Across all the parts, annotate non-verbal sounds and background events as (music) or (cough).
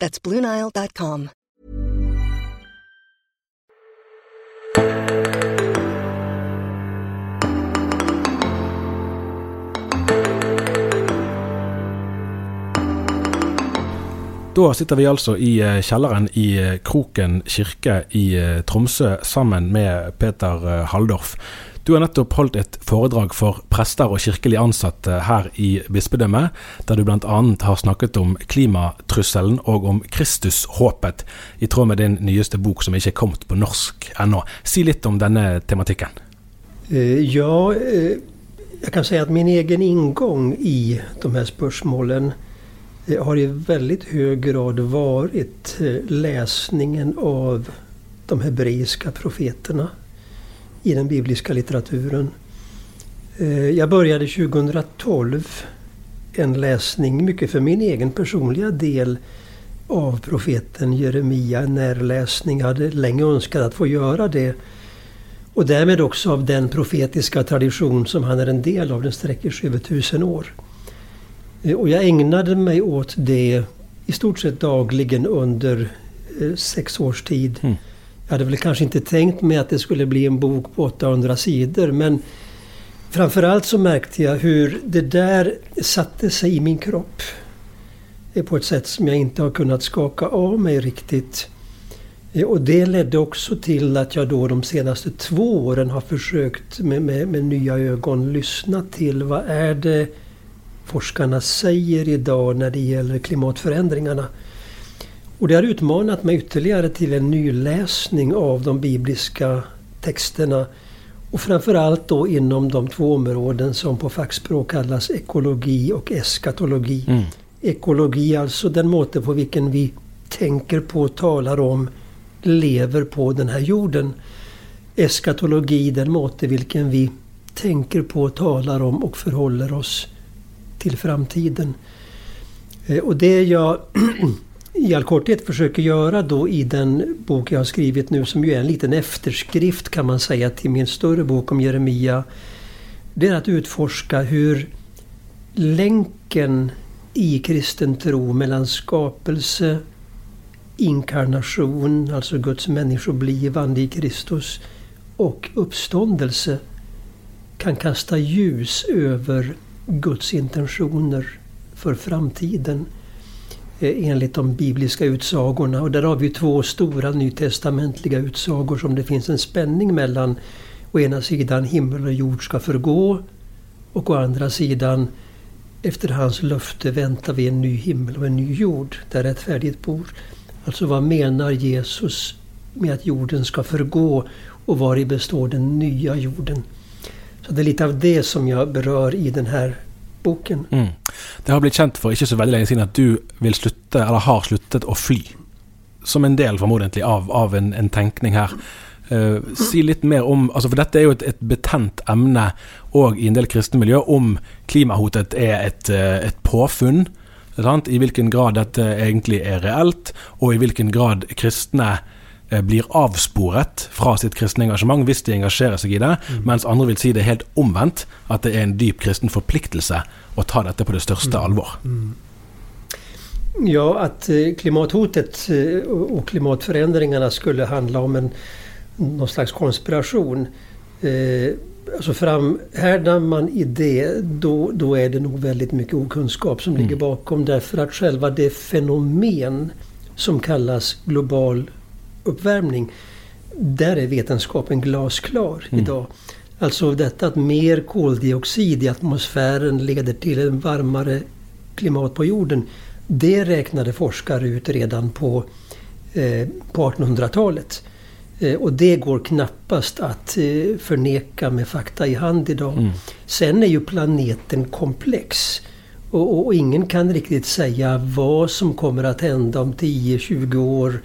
That's BlueNile.com. Da sitter vi altså i eh, kjelleren i eh, Kroken kirke i eh, Tromsø sammen med Peter Halldorf. Du har nettopp holdt et foredrag for prester og kirkelig ansatte her i bispedømmet, der du bl.a. har snakket om klimatrusselen og om Kristushåpet, i tråd med din nyeste bok som ikke er kommet på norsk ennå. Si litt om denne tematikken. Eh, ja, eh, jag kan säga att min egen ingång i de här spörsmålen eh, har i väldigt hög grad varit läsningen av de hebreiska profeterna i den bibliska litteraturen. Eh, jag började 2012 en läsning, mycket för min egen personliga del, av profeten Jeremia. En närläsning. Jag hade länge önskat att få göra det. Och därmed också av den profetiska tradition som han är en del av. Den sträcker sig över tusen år. Eh, och jag ägnade mig åt det i stort sett dagligen under eh, sex års tid. Mm. Jag hade väl kanske inte tänkt mig att det skulle bli en bok på 800 sidor men framförallt så märkte jag hur det där satte sig i min kropp. På ett sätt som jag inte har kunnat skaka av mig riktigt. Eh, och det ledde också till att jag då de senaste två åren har försökt med, med, med nya ögon lyssna till vad är det forskarna säger idag när det gäller klimatförändringarna. Och det har utmanat mig ytterligare till en nyläsning av de bibliska texterna. Och framförallt då inom de två områden som på fackspråk kallas ekologi och eskatologi. Mm. Ekologi alltså den måte på vilken vi tänker på, talar om, lever på den här jorden. Eskatologi den måte vilken vi tänker på, talar om och förhåller oss till framtiden. Och det jag (clears throat) i all korthet försöker göra då i den bok jag har skrivit nu som ju är en liten efterskrift kan man säga till min större bok om Jeremia. Det är att utforska hur länken i kristen tro mellan skapelse, inkarnation, alltså Guds människoblivande i Kristus och uppståndelse kan kasta ljus över Guds intentioner för framtiden Eh, enligt de bibliska utsagorna. Och där har vi två stora nytestamentliga utsagor som det finns en spänning mellan. Å ena sidan himmel och jord ska förgå och å andra sidan efter hans löfte väntar vi en ny himmel och en ny jord där rättfärdighet bor. Alltså vad menar Jesus med att jorden ska förgå och var i består den nya jorden? Så det är lite av det som jag berör i den här boken. Mm. Det har blitt kjent for ikke så veldig lenge siden at du vil slutte, eller har sluttet å fly. Som en del, formodentlig, av, av en, en, tenkning her. Uh, si litt mer om altså For dette er jo et, et betent emne òg i en del kristne miljø, om klimahotet er et, eh, et påfunn. I hvilken grad dette egentlig er reelt, og i hvilken grad kristne uh, blir avsporet fra sitt kristne engasjement hvis de engasjerer seg i det, mm. mens andre vil si det helt omvendt, at det er en dyp kristen forpliktelse å ta dette på det største mm. alvor. Mm. Ja, att eh, klimathotet och klimatförändringarna skulle handla om en, någon slags konspiration. Eh, alltså framhärdar man i det då, då är det nog väldigt mycket okunskap som mm. ligger bakom. Därför att själva det fenomen som kallas global uppvärmning. Där är vetenskapen glasklar mm. idag. Alltså detta att mer koldioxid i atmosfären leder till en varmare klimat på jorden. Det räknade forskare ut redan på, eh, på 1800-talet. Eh, och det går knappast att eh, förneka med fakta i hand idag. Mm. Sen är ju planeten komplex. Och, och, ingen kan riktigt säga vad som kommer att hända om 10-20 år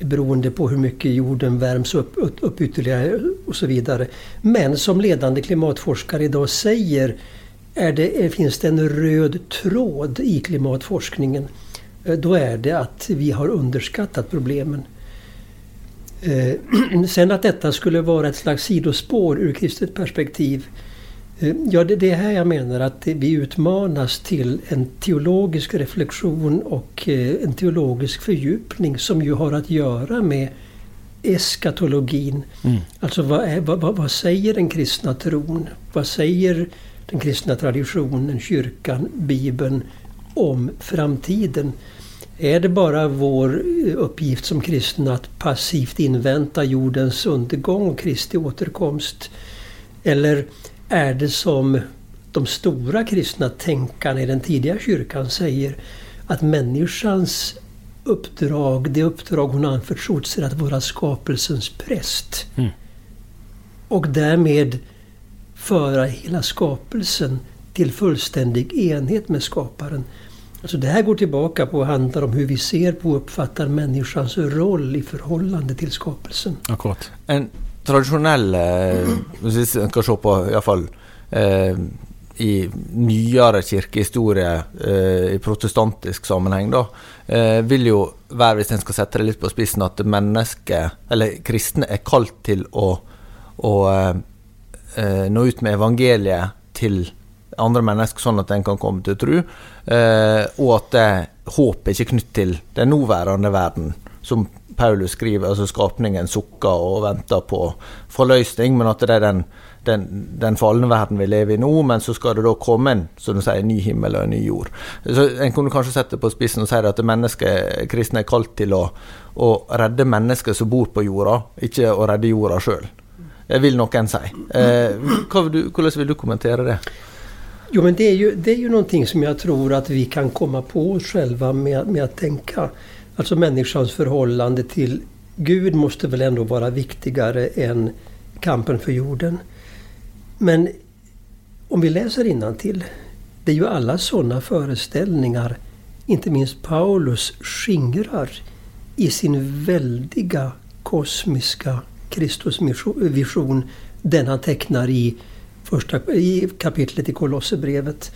beroende på hur mycket jorden värms upp, upp, ytterligare och så vidare. Men som ledande klimatforskare idag säger är det, finns det en röd tråd i klimatforskningen. Eh, då är det att vi har underskattat problemen. Eh, (clears throat) sen att detta skulle vara ett slags sidospår ur kristet perspektiv. Eh, ja, det är här jag menar att vi utmanas till en teologisk reflektion och eh, en teologisk fördjupning som ju har att göra med eskatologin. Mm. Alltså vad, är, vad, vad, säger den kristna tron? Vad säger den kristna traditionen, kyrkan, bibeln om framtiden? Är det bara vår uppgift som kristna att passivt invänta jordens undergång och Kristi återkomst? Eller är det som de stora kristna tänkarna i den tidiga kyrkan säger att människans uppdrag, det uppdrag hon anförtrotts är att vara skapelsens präst. Mm. Och därmed föra hela skapelsen till fullständig enhet med skaparen. Alltså det här går tillbaka på och handlar om hur vi ser på och uppfattar människans roll i förhållande till skapelsen. Akkurat. En tradisjonelle eh, hvis vi skal se på iallfall eh, i nyere kirkehistorie, eh, i protestantisk sammenheng, da, eh, vil jo være, hvis en skal sette det litt på spissen, at mennesket, eller kristne, er kalt til å, å eh, eh, nå ut med evangeliet til andre mennesker, sånn at en kan komme til tro. Eh, og at det, ikke er ikke knytt til den nåværende verden, som Paulus skriver. altså Skapningen sukker og venter på forløsning, men at det er den, den, den falne verden vi lever i nå, men så skal det da komme en som du sier, ny himmel og en ny jord. Så En kunne kanskje sette på spissen og si at mennesket, kristne er kalt til å, å redde mennesker som bor på jorda, ikke å redde jorda sjøl. Det vil noen si. Eh, hvordan vil du kommentere det? Jo men det är, ju, det är ju någonting som jag tror att vi kan komma på oss själva med, med att tänka. Alltså människans förhållande till Gud måste väl ändå vara viktigare än kampen för jorden. Men om vi läser till det är ju alla sådana föreställningar, inte minst Paulus, skingrar i sin väldiga kosmiska Kristusvision, den han tecknar i första i kapitlet i Kolosserbrevet.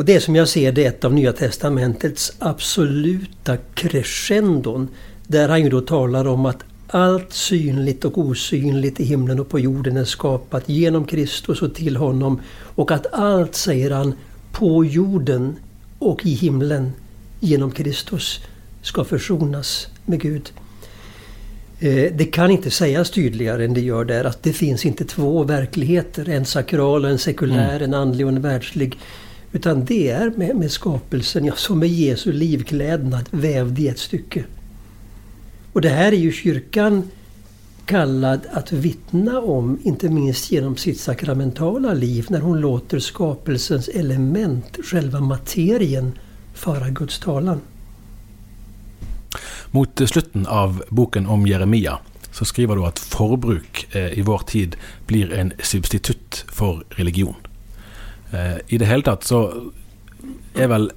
Och det är som jag ser det ett av Nya Testamentets absoluta crescendon. Där han ju då talar om att allt synligt och osynligt i himlen och på jorden är skapat genom Kristus och till honom. Och att allt, säger han, på jorden och i himlen genom Kristus ska försonas med Gud. Eh, det kan inte sägas tydligare än det gör där att det finns inte två verkligheter. En sakral och en sekulär, mm. en andlig och en världslig. Utan det är med, med skapelsen, ja, som med Jesu livklädnad vävd i ett stycke. Och det här är ju kyrkan kallad att vittna om, inte minst genom sitt sakramentala liv, när hon låter skapelsens element, själva materien, föra Guds talan. Mot slutten av boken om Jeremia så skriver du att förbruk eh, i vår tid blir en substitut för religion. Eh, I det hele tatt så er vel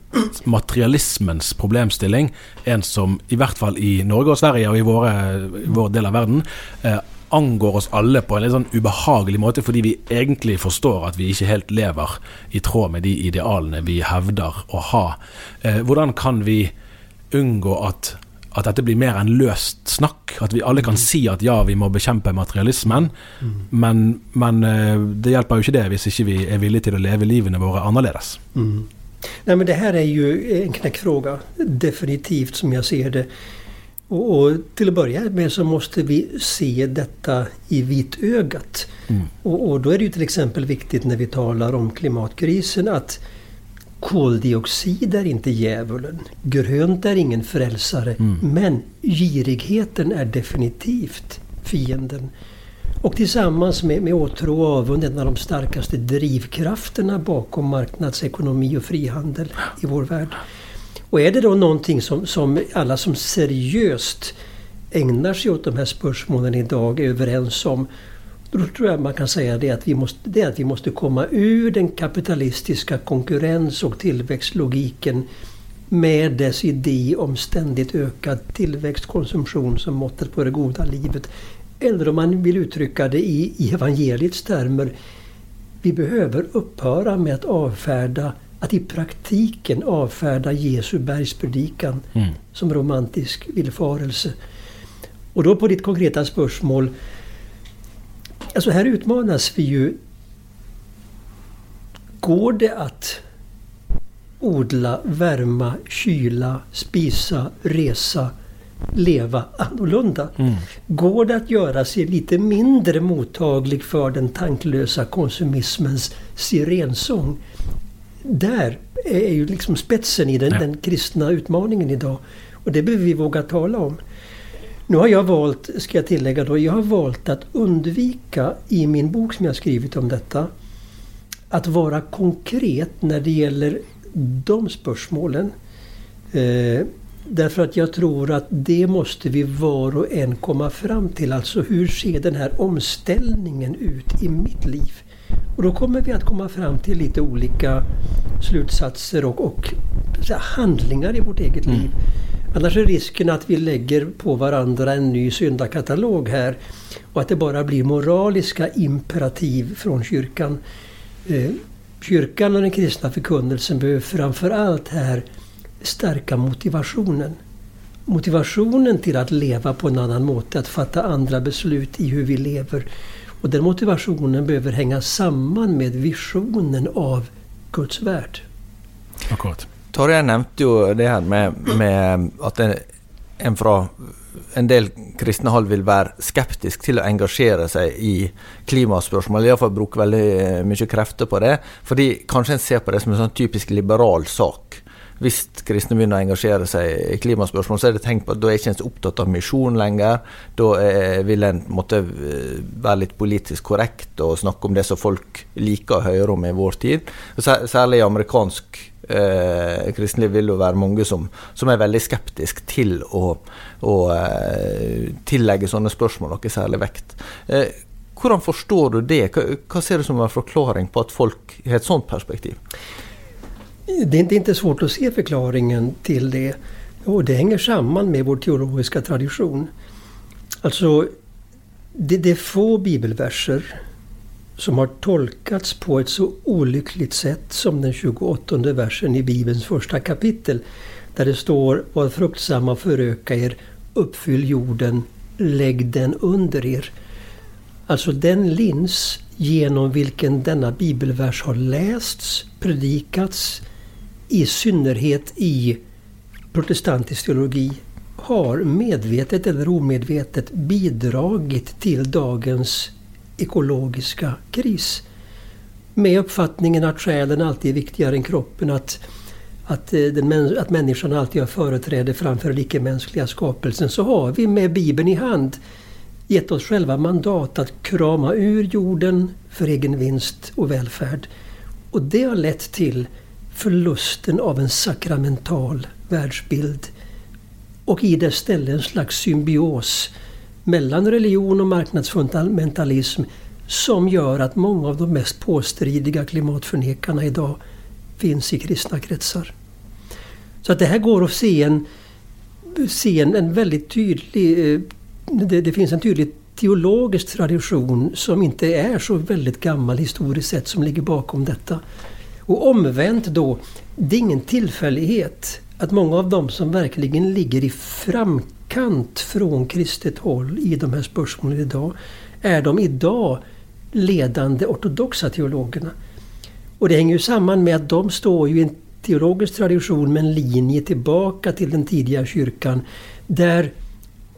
materialismens problemstilling en som i hvert fall i Norge og Sverige og i, våre, i vår del av verden eh, angår oss alle på en litt sånn ubehagelig måte, fordi vi egentlig forstår at vi ikke helt lever i tråd med de idealene vi hevder å ha. Eh, hvordan kan vi unngå at, at dette blir mer enn løst snakk? At vi alle kan si at ja, vi må bekjempe materialismen, mm. men, men, eh, det hjelper jo ikke det hvis ikke vi er villige til å leve livene våre annerledes. Mm. Nej, men det här är ju en knäckfråga, definitivt som jag ser det. Och, och till att börja med så måste vi se detta i vitögat. Mm. Och, och då är det ju till exempel viktigt när vi talar om klimatkrisen att koldioxid är inte djävulen. Grönt är ingen frälsare. Mm. Men girigheten är definitivt fienden. Och tillsammans med, med åtrå och avund en av de starkaste drivkrafterna bakom marknadsekonomi och frihandel i vår värld. Och är det då någonting som, som alla som seriöst ägnar sig åt de här spörsmålen idag är överens om då tror jag man kan säga det att vi måste, det att vi måste komma ur den kapitalistiska konkurrens och tillväxtlogiken med dess idé om ständigt ökad tillväxtkonsumtion som måttet på det goda livet. Eller om man vill uttrycka det i, i evangeliets termer. Vi behöver upphöra med att avfärda, att i praktiken avfärda Jesu bergspredikan mm. som romantisk villfarelse. Och då på ditt konkreta spörsmål. Alltså här utmanas vi ju. Går det att odla, värma, kyla, spisa, resa leva annorlunda. Mm. Går det att göra sig lite mindre mottaglig för den tanklösa konsumismens sirensång? Där är ju liksom spetsen i den, ja. den kristna utmaningen idag. Och det behöver vi våga tala om. Nu har jag valt, ska jag tillägga då, jag har valt att undvika i min bok som jag skrivit om detta att vara konkret när det gäller de spörsmålen. Eh, Därför att jag tror att det måste vi var och en komma fram till. Alltså hur ser den här omställningen ut i mitt liv? Och då kommer vi att komma fram till lite olika slutsatser och, och handlingar i vårt eget mm. liv. Annars är risken att vi lägger på varandra en ny syndakatalog här och att det bara blir moraliska imperativ från kyrkan. Eh, kyrkan och den kristna förkunnelsen behöver framför allt här stärka motivationen. Motivationen till att leva på en annan måte, att fatta andra beslut i hur vi lever. Och den motivationen behöver hänga samman med visionen av Guds värld. Akkurat. Torje nämnde jo det här med, med att en, en fra en del kristne hold vil være skeptisk til å engasjere seg i klimaspørsmål. Iallfall bruke veldig mye krefter på det. Fordi kanskje en ser på det som en sånn typisk liberal sak hvis kristne begynner å engasjere seg i klimaspørsmål, så er det tenkt på at da er ikke en så opptatt av misjon lenger. Da er, vil en måtte eh, være litt politisk korrekt og snakke om det som folk liker å høre om i vår tid. Særlig i amerikansk eh, kristenliv vil det være mange som, som er veldig skeptiske til å, å eh, tillegge sånne spørsmål noe særlig vekt. Eh, hvordan forstår du det? Hva, hva ser du som en forklaring på at folk har et sånt perspektiv? Det är inte svårt att se förklaringen till det. Och det hänger samman med vår teologiska tradition. Alltså, det, det är få bibelverser som har tolkats på ett så olyckligt sätt som den 28 versen i Bibelns första kapitel. Där det står Var fruktsamma föröka er, uppfyll jorden, lägg den under er. Alltså den lins genom vilken denna bibelvers har lästs, predikats, i synnerhet i protestantisk teologi har medvetet eller omedvetet bidragit till dagens ekologiska kris. Med uppfattningen att själen alltid är viktigare än kroppen, att, att, eh, den, att människan alltid har företräde framför den icke-mänskliga skapelsen, så har vi med Bibeln i hand gett oss själva mandat att krama ur jorden för egen vinst och välfärd. Och det har lett till förlusten av en sakramental världsbild och i dess ställe en slags symbios mellan religion och marknadsfundamentalism som gör att många av de mest påstridiga klimatförnekarna idag finns i kristna kretsar. Så att det här går att se en, se en, en väldigt tydlig... Eh, det, det finns en tydlig teologisk tradition som inte är så väldigt gammal historiskt sett som ligger bakom detta. Och omvänt då, det är ingen tillfällighet att många av dem som verkligen ligger i framkant från kristet håll i de här spörsmålen idag, är de idag ledande ortodoxa teologerna. Och det hänger ju samman med att de står ju i en teologisk tradition med en linje tillbaka till den tidiga kyrkan där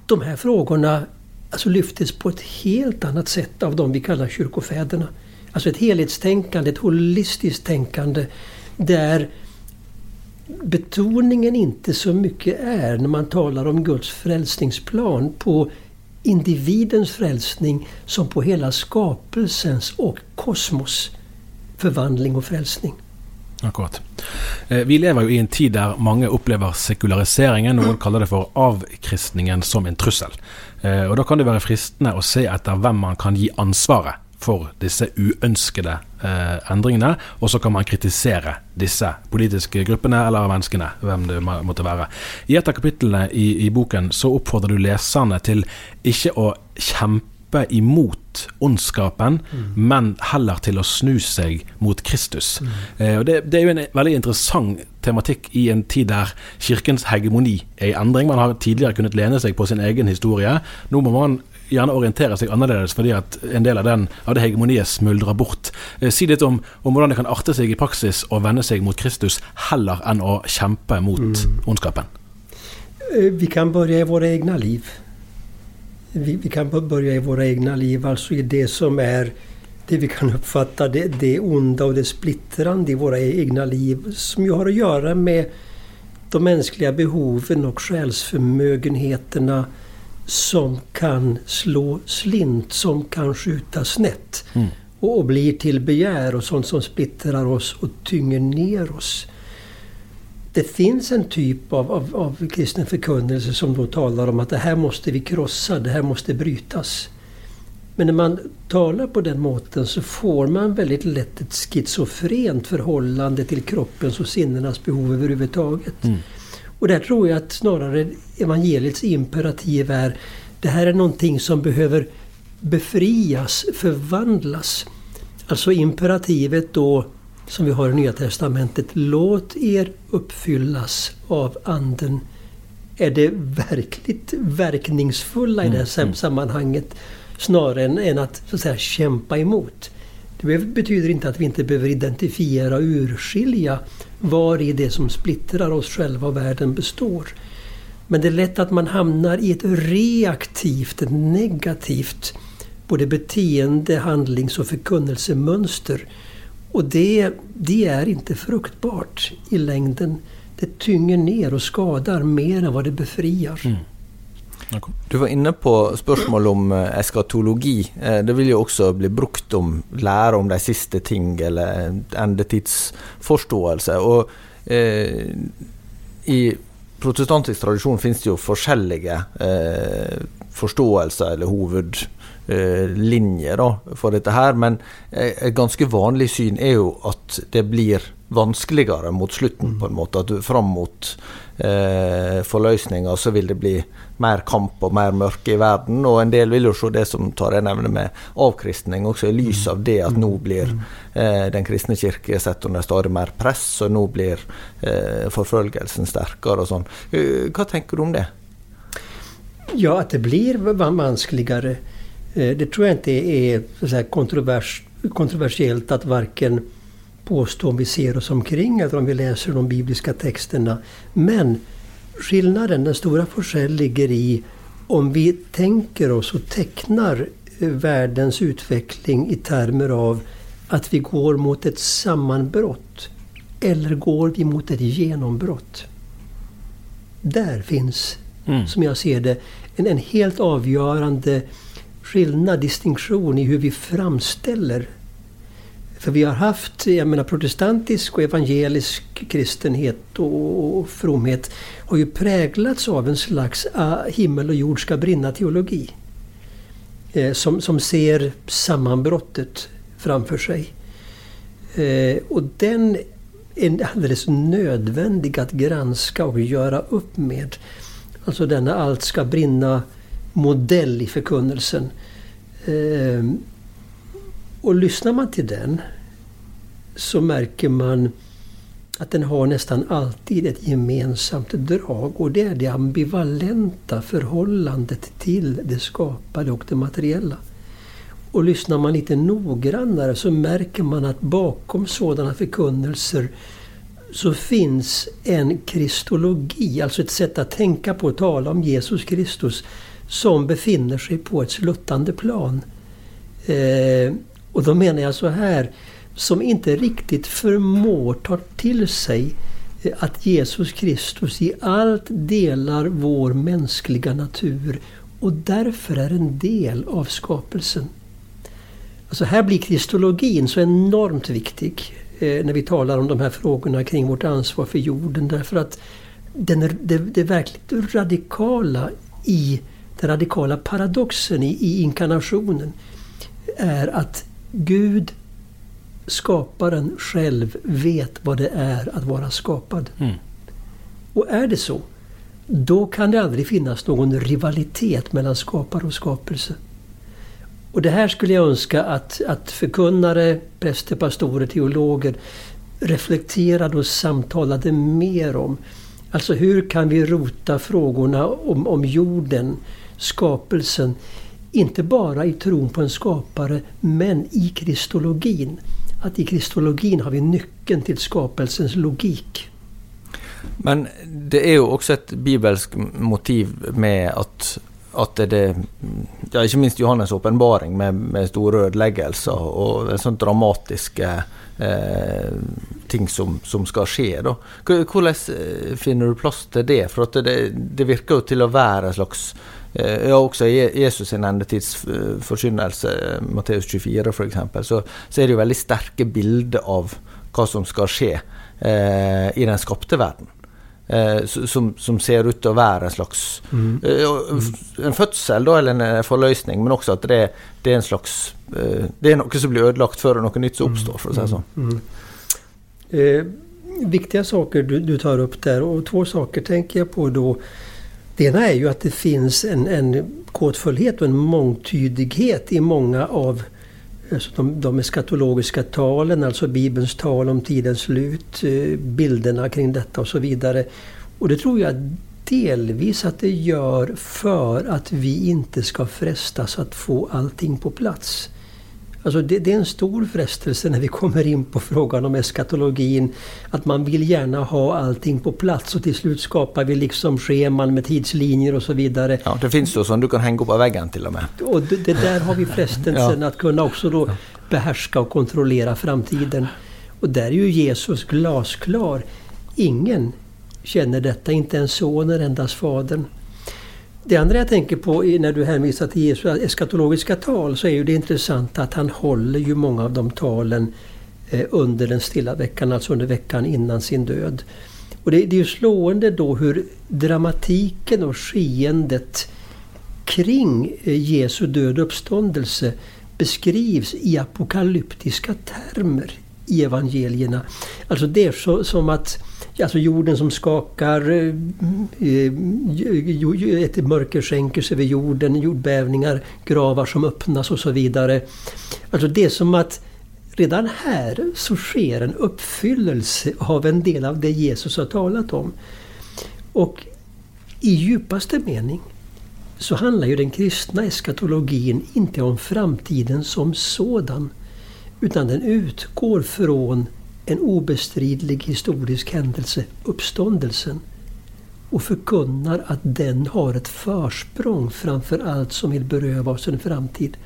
de här frågorna alltså lyftes på ett helt annat sätt av de vi kallar kyrkofäderna. Alltså ett helhetstänkande, ett holistiskt tänkande där betoningen inte så mycket är när man talar om Guds frälsningsplan på individens frälsning som på hela skapelsens och kosmos förvandling och frälsning. Akkurat. Eh, vi lever ju i en tid där många upplever sekulariseringen, någon kallar det för avkristningen, som en trussel. Eh, och då kan det vara fristende att se efter vem man kan ge ansvaret for disse uønskede eh, endringene, og så kan man kritisere disse politiske gruppene eller menneskene, hvem det måtte være. I et av kapitlene i, i boken så oppfordrer du leserne til ikke å kjempe imot ondskapen, mm. men heller til å snu seg mot Kristus. Mm. Eh, og det, det, er jo en veldig interessant tematikk i en tid der kirkens hegemoni er i endring. Man har tidligere kunnet lene seg på sin egen historie. Nå må man gjerne orientere seg annerledes fordi at en del av, den, av det hegemoniet smuldrer bort. Eh, si litt om, om, hvordan det kan arte seg i praksis å vende seg mot Kristus heller enn å kjempe mot mm. ondskapen. Eh, vi kan börja i våra egna liv. Vi, vi, kan börja i våra egna liv, alltså i det som är det vi kan uppfatta det, det onda och det splittrande i våra egna liv som ju har att göra med de mänskliga behoven och själsförmögenheterna som kan slå slint, som kan skjuta snett. Mm. Och, och blir till begär och sånt som splittrar oss och tynger ner oss. Det finns en typ av, av, av kristen förkunnelse som då talar om att det här måste vi krossa, det här måste brytas. Men när man talar på den måten så får man väldigt lätt ett schizofrent förhållande till kroppens och sinnenas behov överhuvudtaget. Mm. Och där tror jag att snarare evangeliets imperativ är det här är någonting som behöver befrias, förvandlas. Alltså imperativet då som vi har i Nya Testamentet. Låt er uppfyllas av Anden. Är det verkligt verkningsfulla i det här mm, mm. sammanhanget snarare än, än att, så att säga, kämpa emot. Det betyder inte att vi inte behöver identifiera och urskilja var i det som splittrar oss själva och världen består. Men det är lätt att man hamnar i ett reaktivt, ett negativt både beteende, handlings och förkunnelsemönster. Och det, det är inte fruktbart i längden. Det tynger ner och skadar mer än vad det befriar. Mm. Du var inne på spørsmål om eh, eskatologi. Eh, det vil jo også bli brukt om lære om de siste ting, eller endetidsforståelse. Og eh, i protestantisk tradisjon finnes det jo forskjellige eh, forståelser eller eh, for dette her. Men eh, et ganske vanlig syn er jo at det blir vanskeligere mot slutten, på en måte. At du fram mot eh, forløsninga så vil det bli mer kamp og mer mørke i verden. Og en del vil jo se det som tar jeg nevner med avkristning, også i lys av det at nå blir eh, den kristne kirke sett under stadig mer press, og nå blir eh, forfølgelsen sterkere og sånn. Eh, hva tenker du om det? Ja, att det blir vanskligare. Eh, det tror jag inte är så kontrovers, kontroversiellt att varken påstå om vi ser oss omkring eller om vi läser de bibliska texterna. Men skillnaden, den stora forskellen ligger i om vi tänker oss och tecknar eh, världens utveckling i termer av att vi går mot ett sammanbrott eller går vi mot ett genombrott? Där finns, mm. som jag ser det, en, en helt avgörande skillnad, distinktion i hur vi framställer för vi har haft, jag menar protestantisk och evangelisk kristenhet och, och fromhet har ju präglats av en slags ah, himmel och jord ska brinna teologi. Eh, som, som ser sammanbrottet framför sig. Eh, och den är alldeles nödvändig att granska och göra upp med. Alltså denna allt ska brinna modell i förkunnelsen. Ehm, och lyssnar man till den så märker man att den har nästan alltid ett gemensamt drag och det är det ambivalenta förhållandet till det skapade och det materiella. Och lyssnar man lite noggrannare så märker man att bakom sådana förkunnelser så finns en kristologi, alltså ett sätt att tänka på och tala om Jesus Kristus som befinner sig på ett sluttande plan. Eh, och då menar jag så här, som inte riktigt förmår ta till sig eh, att Jesus Kristus i allt delar vår mänskliga natur och därför är en del av skapelsen. Alltså här blir kristologin så enormt viktig eh, när vi talar om de här frågorna kring vårt ansvar för jorden. Därför att den, det, det verkligt radikala i den radikala paradoxen i, i inkarnationen är att Gud, skaparen själv, vet vad det är att vara skapad. Mm. Och är det så, då kan det aldrig finnas någon rivalitet mellan skapare och skapelse. Och det här skulle jag önska att, att förkunnare, präster, pastorer, teologer reflekterade och samtalade mer om. Alltså hur kan vi rota frågorna om, om jorden, skapelsen, inte bara i tron på en skapare, men i kristologin. Att i kristologin har vi nyckeln till skapelsens logik. Men det är ju också ett bibelskt motiv med att att det ja, inte minst Johannes' uppenbaring med, med stor ödeläggelse och en sån dramatisk eh, ting som, som, ska ske. Då. Hur eh, finner du plats till det? For det, det, verkar ju till att vara en slags eh, ja, også i Jesus' sin endetidsforkynnelse, Matteus 24 f.eks., så, så er det jo veldig sterke bilder av hva som skal skje eh, i den skapte verden. Eh, som, som, ser ut å være en slags mm. eh, En fødsel, da, eller en eh, forløsning, men også at det, det, er en slags eh, Det er noe som blir ødelagt før noe nytt som oppstår, for å si det sånn. Mm. Eh, viktiga saker du, du, tar upp där och två saker tänker jag på då. Det ena är ju att det finns en, en kodfullhet och en mångtydighet i många av Alltså de, de eskatologiska talen, alltså Bibelns tal om tidens slut, eh, bilderna kring detta och så vidare. Och det tror jag delvis att det gör för att vi inte ska frestas att få allting på plats. Alltså det, det, är en stor frestelse när vi kommer in på frågan om eskatologin. Att man vill gärna ha allting på plats och till slut skapar vi liksom scheman med tidslinjer och så vidare. Ja, det finns då som du kan hänga på väggen till och med. Och det, det där har vi frestelsen (laughs) ja. att kunna också då behärska och kontrollera framtiden. Och där är ju Jesus glasklar. Ingen känner detta, inte ens sonen, endast fadern. Det andra jag tänker på när du hänvisar till Jesu eskatologiska tal så är ju det intressant att han håller ju många av de talen eh, under den stilla veckan, alltså under veckan innan sin död. Och det, det är ju slående då hur dramatiken och skeendet kring eh, Jesu död och uppståndelse beskrivs i apokalyptiska termer i evangelierna. Alltså det är så, som att alltså jorden som skakar, eh, eh, ett mörker skänker sig över jorden, jordbävningar, gravar som öppnas och så vidare. Alltså det är som att redan här så sker en uppfyllelse av en del av det Jesus har talat om. Och i djupaste mening så handlar ju den kristna eskatologin inte om framtiden som sådan. Utan den utgår från en obestridlig historisk händelse, uppståndelsen, och förkunnar att den har ett försprång framför allt som vill beröva oss en framtid.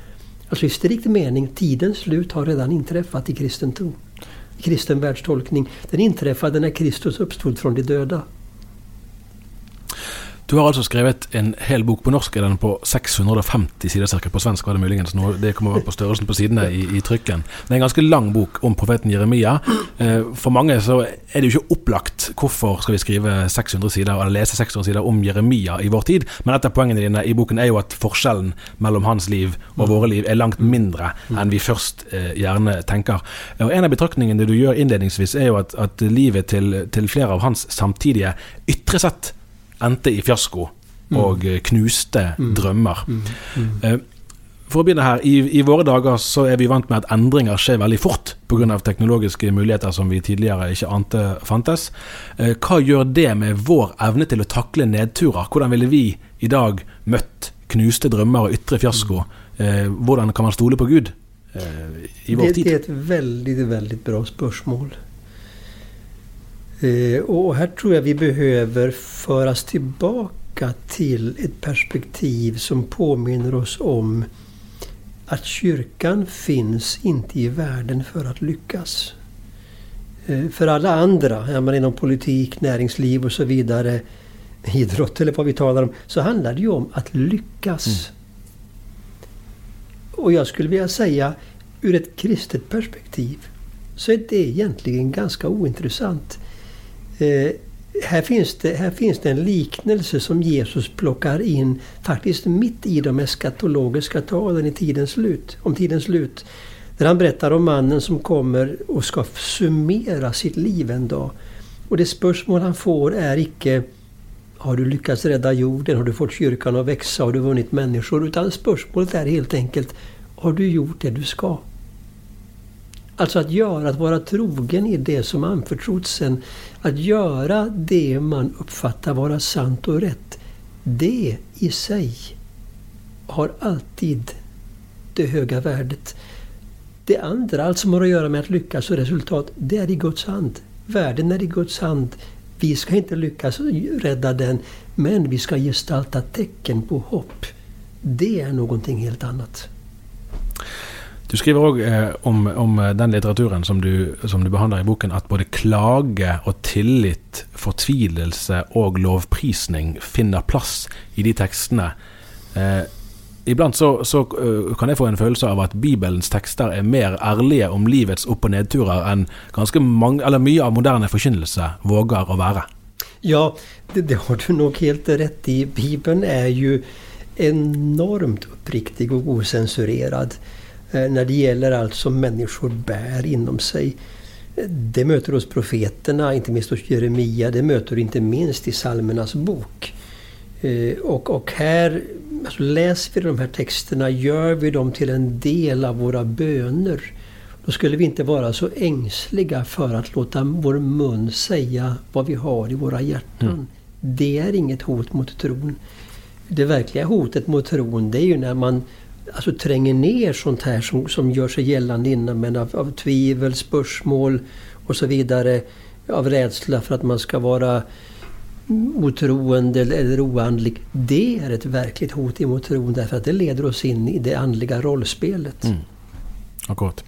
Alltså i strikt mening, tidens slut har redan inträffat i kristen tro. I kristen världstolkning. Den inträffade när Kristus uppstod från de döda. Du har alltså skrivit en hel bok på norska. Den på 650 sider cirka? På svenska var det muligens noe. Det kommer på størrelsen på sidene i, i, trykken. Det er en ganske lang bok om profeten Jeremia. Eh, för for mange så er det jo ikke opplagt hvorfor skal vi skrive 600 sider, eller lese 600 sider om Jeremia i vår tid. Men et av poengene dine i boken er jo at forskjellen mellom hans liv og våre liv er langt mindre enn vi først eh, gjerne tenker. Og En av betraktningene du gjør innledningsvis, er jo at, at livet til, til flere av hans samtidige ytre sett endte i fiasko mm. og mm. knuste mm. drømmer. Mm. mm. Eh, for å begynne her, i, i, våre dager så er vi vant med at endringer skjer veldig fort pga. teknologiske muligheter som vi tidligere ikke ante fantes. Eh, hva gjør det med vår evne til å takle nedturer? Hvordan ville vi i dag møtt knuste drømmer og ytre fiasko? Eh, hvordan kan man stole på Gud eh, i vår det, tid? Det är ett väldigt, väldigt bra spörsmål. Eh, och här tror jag vi behöver föras tillbaka till ett perspektiv som påminner oss om att kyrkan finns inte i världen för att lyckas. Eh, för alla andra, ja, inom politik, näringsliv och så vidare, (laughs) idrott eller vad vi talar om, så handlar det ju om att lyckas. Mm. Och jag skulle vilja säga, ur ett kristet perspektiv, så är det egentligen ganska ointressant. Eh, här, finns det, här finns det en liknelse som Jesus plockar in faktiskt mitt i de eskatologiska talen i tidens slut, om tidens slut. Där han berättar om mannen som kommer och ska summera sitt liv en dag. Och det spörsmål han får är icke Har du lyckats rädda jorden? Har du fått kyrkan att växa? Har du vunnit människor? Utan spörsmålet är helt enkelt Har du gjort det du ska? Alltså att göra, att vara trogen i det som anförtrotts en. Att göra det man uppfattar vara sant och rätt. Det i sig har alltid det höga värdet. Det andra, allt som har att göra med att lyckas och resultat, det är i Guds hand. Världen är i Guds hand. Vi ska inte lyckas rädda den, men vi ska gestalta tecken på hopp. Det är någonting helt annat. Du skriver òg eh, om, om, eh, den litteraturen som du, som du, behandler i boken, at både klage og tillit, fortvilelse og lovprisning finner plass i de tekstene. Eh, iblant så, så uh, kan jeg få en følelse av at Bibelens tekster er mer ærlige om livets opp- og nedturer enn ganske mange, eller mye av moderne forkynnelse våger å være. Ja, det, det har du nog helt rätt i. Bibeln är ju enormt uppriktig och osensurerad. Eh, när det gäller allt som människor bär inom sig. Det möter hos profeterna, inte minst hos Jeremia. Det möter inte minst i psalmernas bok. Eh, och, och här alltså läser vi de här texterna, gör vi dem till en del av våra böner. Då skulle vi inte vara så ängsliga för att låta vår mun säga vad vi har i våra hjärtan. Mm. Det är inget hot mot tron. Det verkliga hotet mot tron det är ju när man alltså tränger ner sånt här som, som gör sig gällande innan men av, av tvivel, spörsmål och så vidare. Av rädsla för att man ska vara otroende eller, oandlig. Det är ett verkligt hot emot tron därför att det leder oss in i det andliga rollspelet. Mm. Akkurat.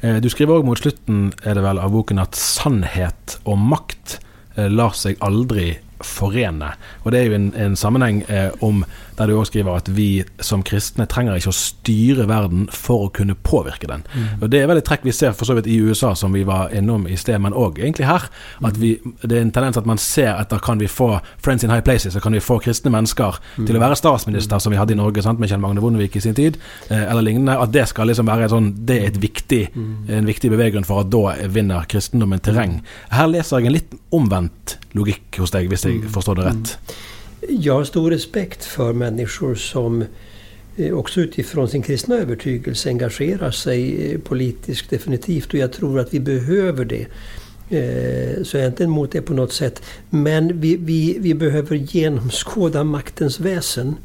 Eh, du skriver òg mot slutten er det vel, av boken at sannhet og makt eh, lär lar seg aldri forene. Og Det er jo en, en sammenheng eh, om der du også skriver at vi som kristne trenger ikke å styre verden for å kunne påvirke den. Mm. Og Det er vel et trekk vi ser for så vidt i USA, som vi var innom i sted, men òg egentlig her. At vi, Det er en tendens at man ser etter kan vi få friends in high places, så kan vi få kristne mennesker mm. til å være statsminister, som vi hadde i Norge sant, med Kjell Magne Bondevik i sin tid, eh, eller lignende. At det skal liksom være sånn, det er et viktig, mm. en viktig beveggrunn for at da vinner kristendommen terreng. Her leser jeg en litt omvendt logik hos deg, hvis jeg mm. forstår det rätt. Mm. Jag har stor respekt för människor som eh, också utifrån sin kristna övertygelse engagerar sig eh, politiskt definitivt och jag tror att vi behöver det. Eh, så jag är inte emot det på något sätt. Men vi, vi, vi behöver genomskåda maktens väsen.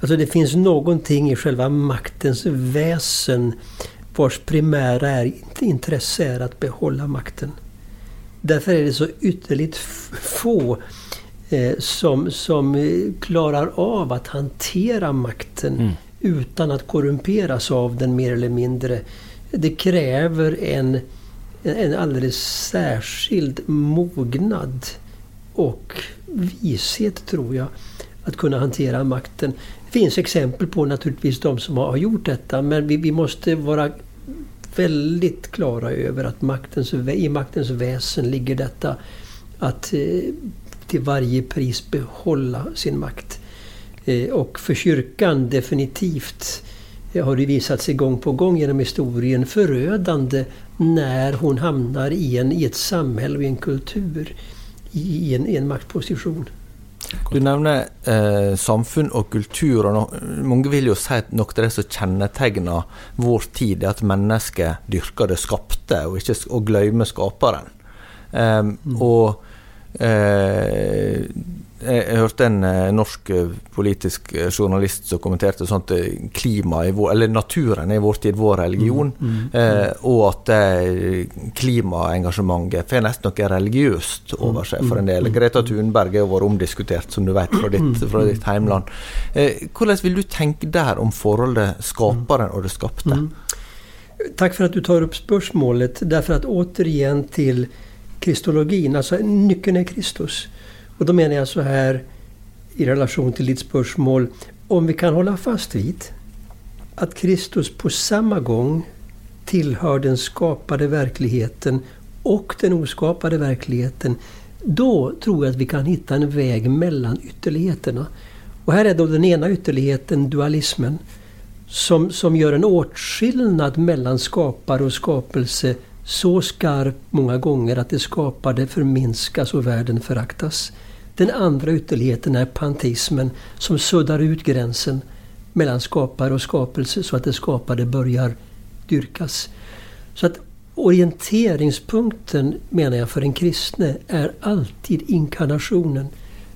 Alltså det finns någonting i själva maktens väsen vars primära är, intresse är att behålla makten. Därför är det så ytterligt få eh, som, som eh, klarar av att hantera makten mm. utan att korrumperas av den mer eller mindre. Det kräver en, en alldeles särskild mognad och vishet, tror jag, att kunna hantera makten. Det finns exempel på naturligtvis de som har gjort detta men vi, vi måste vara väldigt klara över att maktens, i maktens väsen ligger detta att eh, till varje pris behålla sin makt. Eh, och för kyrkan definitivt eh, har det visat sig gång på gång genom historien förödande när hon hamnar i, en, i ett samhälle och i en kultur i en, i en maktposition. Du nevner eh, samfunn og kultur. og no, Mange vil jo si at noe av det som kjennetegner vår tid, er at mennesket dyrker det skapte, og, ikke, og glemmer skaperen. Mm. Og eh, jeg hørte en eh, norsk eh, politisk eh, journalist som kommenterte sånt klima i vår, eller naturen i vår tid, vår religion, mm, mm, mm. og at klimaengasjementet får nesten noe religiøst over seg for en del. Mm, mm, Greta Thunberg har vært omdiskutert, som du vet, fra ditt, fra ditt heimland. hvordan vil du tenke der om forholdet skaperen og det skapte? Tack för att du tar upp spörsmålet. Därför att återigen till kristologin, alltså nyckeln är Kristus. Och då menar jag så här i relation till ditt spörsmål. Om vi kan hålla fast vid att Kristus på samma gång tillhör den skapade verkligheten och den oskapade verkligheten. Då tror jag att vi kan hitta en väg mellan ytterligheterna. Och här är då den ena ytterligheten dualismen. Som, som gör en åtskillnad mellan skapare och skapelse så skarp många gånger att det skapade förminskas och världen föraktas. Den andra ytterligheten är panteismen som suddar ut gränsen mellan skapare och skapelse så att det skapade börjar dyrkas. Så att orienteringspunkten menar jag för en kristne är alltid inkarnationen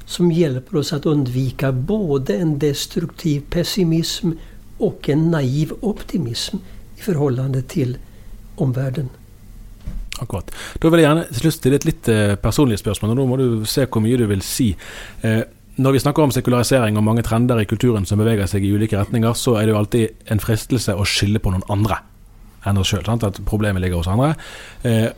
som hjälper oss att undvika både en destruktiv pessimism och en naiv optimism i förhållande till omvärlden. Akkurat. Da vil jeg gjerne til slutt stille et litt personlig spørsmål, og da må du se hvor mye du vil si. Eh, Når vi snakker om sekularisering og mange trender i kulturen som beveger seg i ulike retninger, så er det jo alltid en fristelse å skylde på noen andre enn oss sjøl. At problemet ligger hos andre. Eh,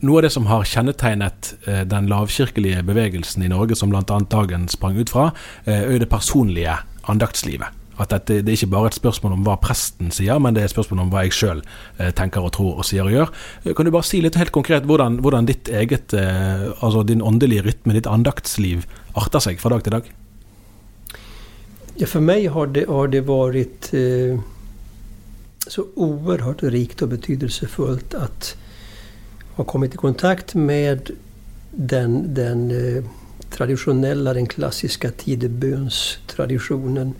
noe av det som har kjennetegnet eh, den lavkirkelige bevegelsen i Norge, som bl.a. Dagen sprang ut fra, er jo det personlige andaktslivet. At dette, det er ikke bare et spørsmål om hva presten sier, men det er et spørsmål om hva jeg sjøl eh, tenker og tror og sier og gjør. Eh, kan du bare si litt helt konkret hvordan, hvordan ditt eget, eh, altså din åndelige rytme, ditt andaktsliv, arter seg fra dag til dag? Ja, för mig har det, har det varit eh, så oerhört rikt och betydelsefullt att ha kommit i kontakt med den, den eh, traditionella, den klassiska tidebönstraditionen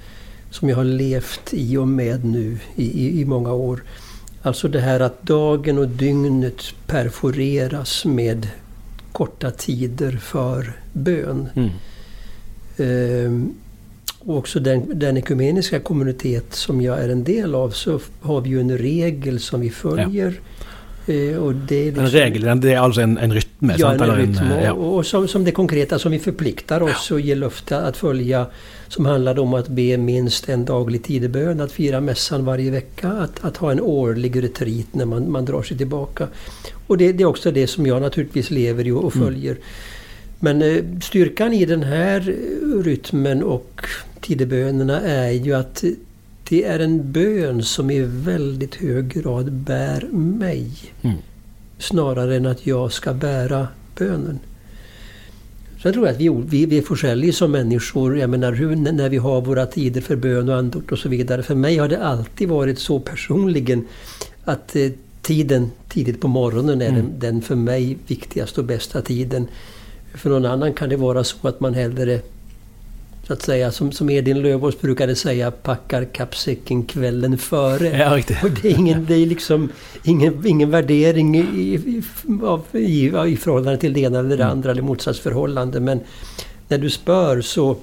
som jag har levt i och med nu i, i, i många år. Alltså det här att dagen och dygnet perforeras med korta tider för bön. Mm. Ehm, och också den, den ekumeniska kommunitet som jag är en del av så har vi ju en regel som vi följer. Ja. Eh, och det är liksom, en regel, det är alltså en, en rytm? Ja, en rytm. Och, ja. och som, som det konkreta som vi förpliktar oss och ger löfte att följa. Som handlade om att be minst en daglig tidebön, att fira mässan varje vecka, att, att ha en årlig retreat när man, man drar sig tillbaka. Och det, det är också det som jag naturligtvis lever i och mm. följer. Mm. Men eh, styrkan i den här rytmen och tidebönerna är ju att det är en bön som i väldigt hög grad bär mig. Mm. Snarare än att jag ska bära bönen. Jag tror att vi, vi, vi är forskjelliga som människor. Jag menar hur, när vi har våra tider för bön och andort och så vidare. För mig har det alltid varit så personligen att eh, tiden tidigt på morgonen är mm. den, den för mig viktigaste och bästa tiden. För någon annan kan det vara så att man hellre så att säga, som, som Edin Lövås brukade säga, packar kappsäcken kvällen före. Ja, och det är, ingen, det är liksom ingen, ingen värdering i, i, i, i förhållande till det ena eller det mm. andra, eller motsatsförhållande. Men när du spör så,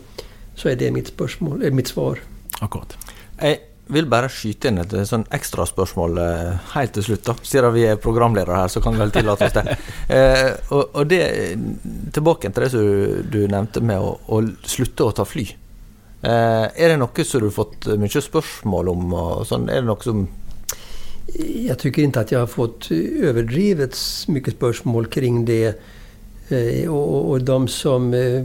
så är det mitt, spörsmål, mitt svar. Akkurat. Eh, vil bare skyte inn et sånn ekstraspørsmål eh, helt til slutt. da. Siden vi er programledere her, så kan vi vel tillate oss det. (laughs) Eh, og, og, det, Tilbake til det som du, nevnte med å, å, slutte å ta fly. Eh, er det noe som du har fått mye spørsmål om? sånn? Er det noe som Jag tycker inte att jag har fått överdrivet mycket spörsmål kring det. Eh, och, och de som eh,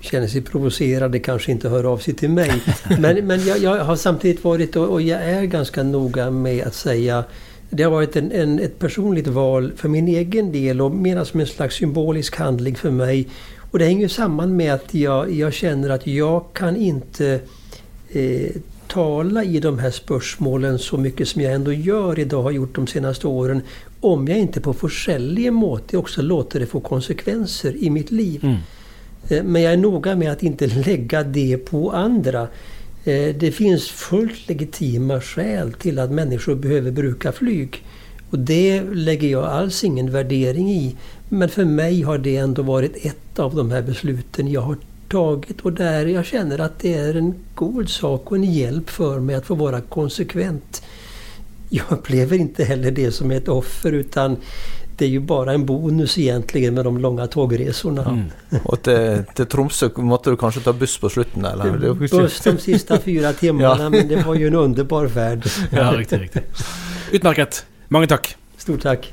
känner sig provocerade kanske inte hör av sig till mig. (laughs) Men, men jag, jag har samtidigt varit och, och, jag är ganska noga med att säga det har varit en, en, ett personligt val för min egen del och mer som en slags symbolisk handling för mig. Och det hänger samman med att jag, jag känner att jag kan inte eh, tala i de här spörsmålen så mycket som jag ändå gör idag, har gjort de senaste åren. Om jag inte på forskjellige måte också låter det få konsekvenser i mitt liv. Mm. Eh, men jag är noga med att inte lägga det på andra. Eh, det finns fullt legitima skäl till att människor behöver bruka flyg. Och det lägger jag alls ingen värdering i. Men för mig har det ändå varit ett av de här besluten jag har tagit och där jag känner att det är en god sak och en hjälp för mig att få vara konsekvent. Jag upplever inte heller det som ett offer utan det är ju bara en bonus egentligen med de långa tågresorna. Mm. Och till, till Tromsø måste du kanske ta buss på slutet? Eller? Buss de sista fyra timmarna ja. men det var ju en underbar färd. Ja, riktigt, riktigt. Utmärket. Många tack. Stort tack.